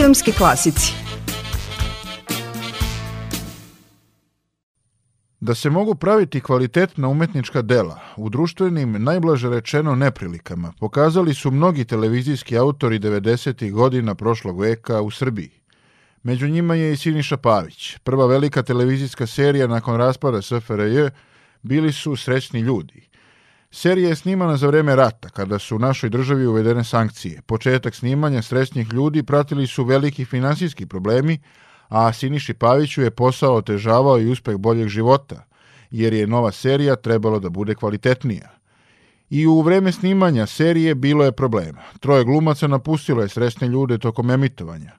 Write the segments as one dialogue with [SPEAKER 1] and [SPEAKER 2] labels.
[SPEAKER 1] filmski klasici.
[SPEAKER 2] Da se mogu praviti kvalitetna umetnička dela u društvenim, najblaže rečeno, neprilikama, pokazali su mnogi televizijski autori 90. godina prošlog veka u Srbiji. Među njima je i Siniša Pavić. Prva velika televizijska serija nakon raspada SFRJ bili su Srećni ljudi. Serija je snimana za vreme rata, kada su u našoj državi uvedene sankcije. Početak snimanja Srećnih ljudi pratili su veliki finansijski problemi, a Siniši Paviću je posao otežavao i uspeh boljeg života, jer je nova serija trebalo da bude kvalitetnija. I u vreme snimanja serije bilo je problema. Troje glumaca napustilo je sresne ljude tokom emitovanja.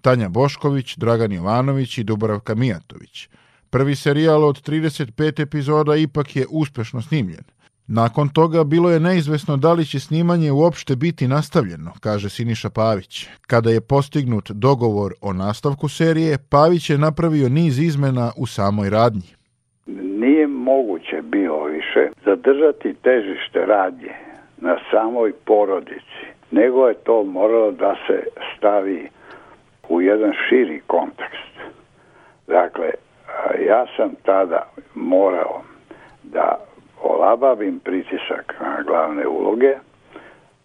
[SPEAKER 2] Tanja Bošković, Dragan Jovanović i Dubravka Mijatović. Prvi serijal od 35 epizoda ipak je uspešno snimljen. Nakon toga bilo je neizvesno da li će snimanje uopšte biti nastavljeno, kaže Siniša Pavić. Kada je postignut dogovor o nastavku serije, Pavić je napravio niz izmena u samoj radnji.
[SPEAKER 3] Nije moguće bilo više zadržati težište radnje na samoj porodici, nego je to moralo da se stavi u jedan širi kontekst. Dakle, ja sam tada morao da olabavim pritisak na glavne uloge,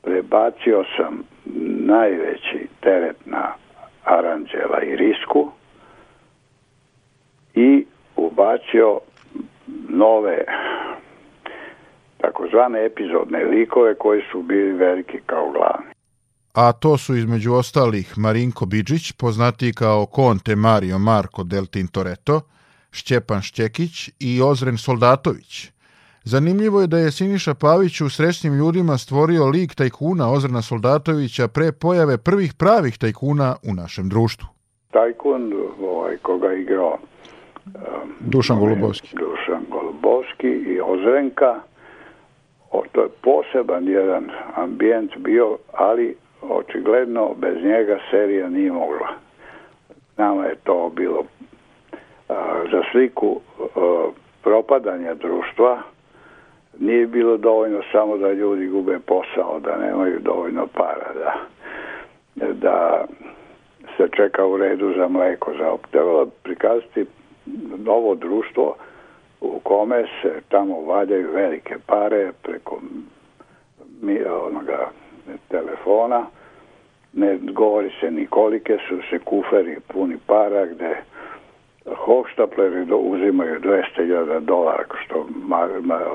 [SPEAKER 3] prebacio sam najveći teret na Aranđela i Risku i ubacio nove takozvane epizodne likove koji su bili veliki kao glavni.
[SPEAKER 2] A to su između ostalih Marinko Bidžić, poznatiji kao Conte Mario Marco del Tintoretto, Šćepan Šćekić i Ozren Soldatović – Zanimljivo je da je Siniša Pavić u srećnim ljudima stvorio lik tajkuna Ozrena Soldatovića pre pojave prvih pravih tajkuna u našem društvu.
[SPEAKER 3] Tajkun, ovaj, koga igrao um,
[SPEAKER 2] Dušan Golubovski.
[SPEAKER 3] Dušan Golubovski i Ozrenka, o, to je poseban jedan ambijent bio, ali očigledno bez njega serija nije mogla. Nama je to bilo a, za sliku a, propadanja društva, nije bilo dovoljno samo da ljudi gube posao, da nemaju dovoljno para, da, da se čeka u redu za mleko. Za trebalo prikazati novo društvo u kome se tamo valjaju velike pare preko onoga telefona, ne govori se ni kolike su se kuferi puni para gde hohštapleri do, uzimaju 200.000 dolara, što Mar,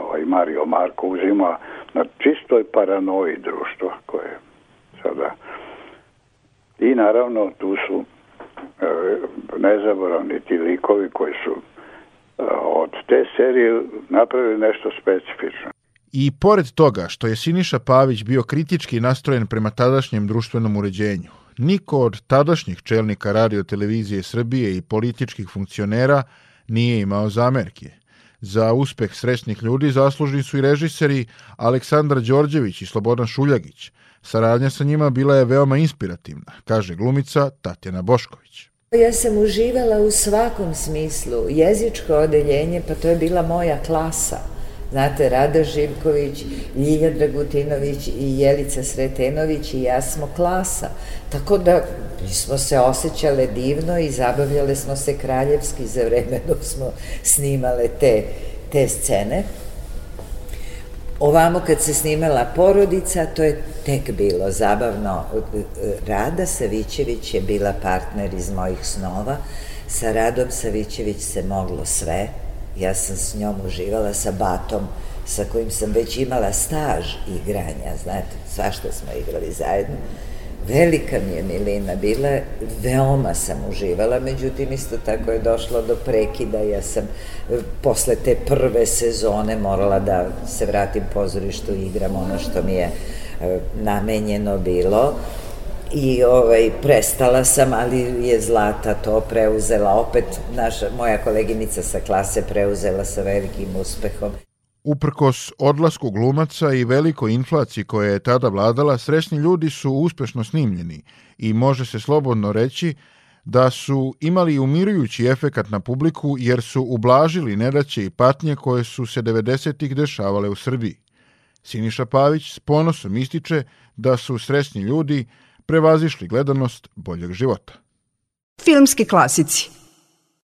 [SPEAKER 3] ovaj Mario Marko uzima na čistoj paranoji društva koje sada i naravno tu su e, nezaboravni ti likovi koji su e, od te serije napravili nešto specifično.
[SPEAKER 2] I pored toga što je Siniša Pavić bio kritički nastrojen prema tadašnjem društvenom uređenju, niko od tadašnjih čelnika radio televizije Srbije i političkih funkcionera nije imao zamerke. Za uspeh srećnih ljudi zaslužni su i režiseri Aleksandar Đorđević i Slobodan Šuljagić. Saradnja sa njima bila je veoma inspirativna, kaže glumica Tatjana Bošković.
[SPEAKER 4] Ja sam uživala u svakom smislu. Jezičko odeljenje, pa to je bila moja klasa. Znate, Rada Živković, Ljilja Dragutinović i Jelica Sretenović i ja smo klasa. Tako da smo se osjećale divno i zabavljale smo se kraljevski za vreme dok smo snimale te, te scene. Ovamo kad se snimala porodica, to je tek bilo zabavno. Rada Savićević je bila partner iz mojih snova. Sa Radom Savićević se moglo sve Ja sam s njom uživala sa Batom, sa kojim sam već imala staž igranja, znate, svašta smo igrali zajedno. Velika mi je milina bila, veoma sam uživala, međutim isto tako je došlo do prekida, ja sam e, posle te prve sezone morala da se vratim pozorištu i igram ono što mi je e, namenjeno bilo i ovaj, prestala sam, ali je Zlata to preuzela opet, naša, moja koleginica sa klase preuzela sa velikim uspehom.
[SPEAKER 2] Uprkos odlasku glumaca i velikoj inflaciji koja je tada vladala, srećni ljudi su uspešno snimljeni i može se slobodno reći da su imali umirujući efekat na publiku jer su ublažili nedaće i patnje koje su se 90-ih dešavale u Srbiji. Siniša Pavić s ponosom ističe da su srećni ljudi prevazišli gledanost boljeg života.
[SPEAKER 1] Filmski klasici